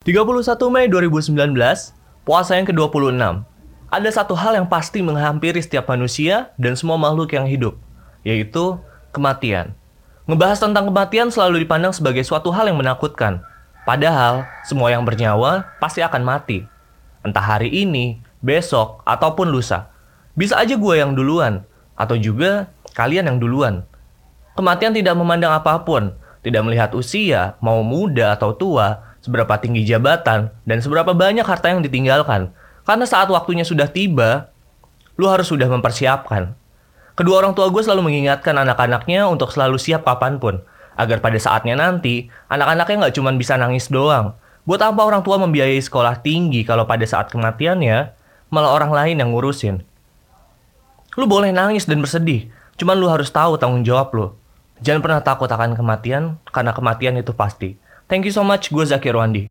31 Mei 2019, puasa yang ke-26. Ada satu hal yang pasti menghampiri setiap manusia dan semua makhluk yang hidup, yaitu kematian. Ngebahas tentang kematian selalu dipandang sebagai suatu hal yang menakutkan. Padahal, semua yang bernyawa pasti akan mati. Entah hari ini, besok, ataupun lusa. Bisa aja gue yang duluan, atau juga kalian yang duluan. Kematian tidak memandang apa pun, tidak melihat usia, mau muda atau tua, seberapa tinggi jabatan, dan seberapa banyak harta yang ditinggalkan. Karena saat waktunya sudah tiba, lu harus sudah mempersiapkan. Kedua orang tua gue selalu mengingatkan anak-anaknya untuk selalu siap kapan pun, agar pada saatnya nanti, anak-anaknya nggak cuma bisa nangis doang. Buat apa orang tua membiayai sekolah tinggi kalau pada saat kematiannya, malah orang lain yang ngurusin. Lu boleh nangis dan bersedih, cuman lu harus tahu tanggung jawab lu. Jangan pernah takut akan kematian, karena kematian itu pasti. Thank you so much, gue Zakir Wandi.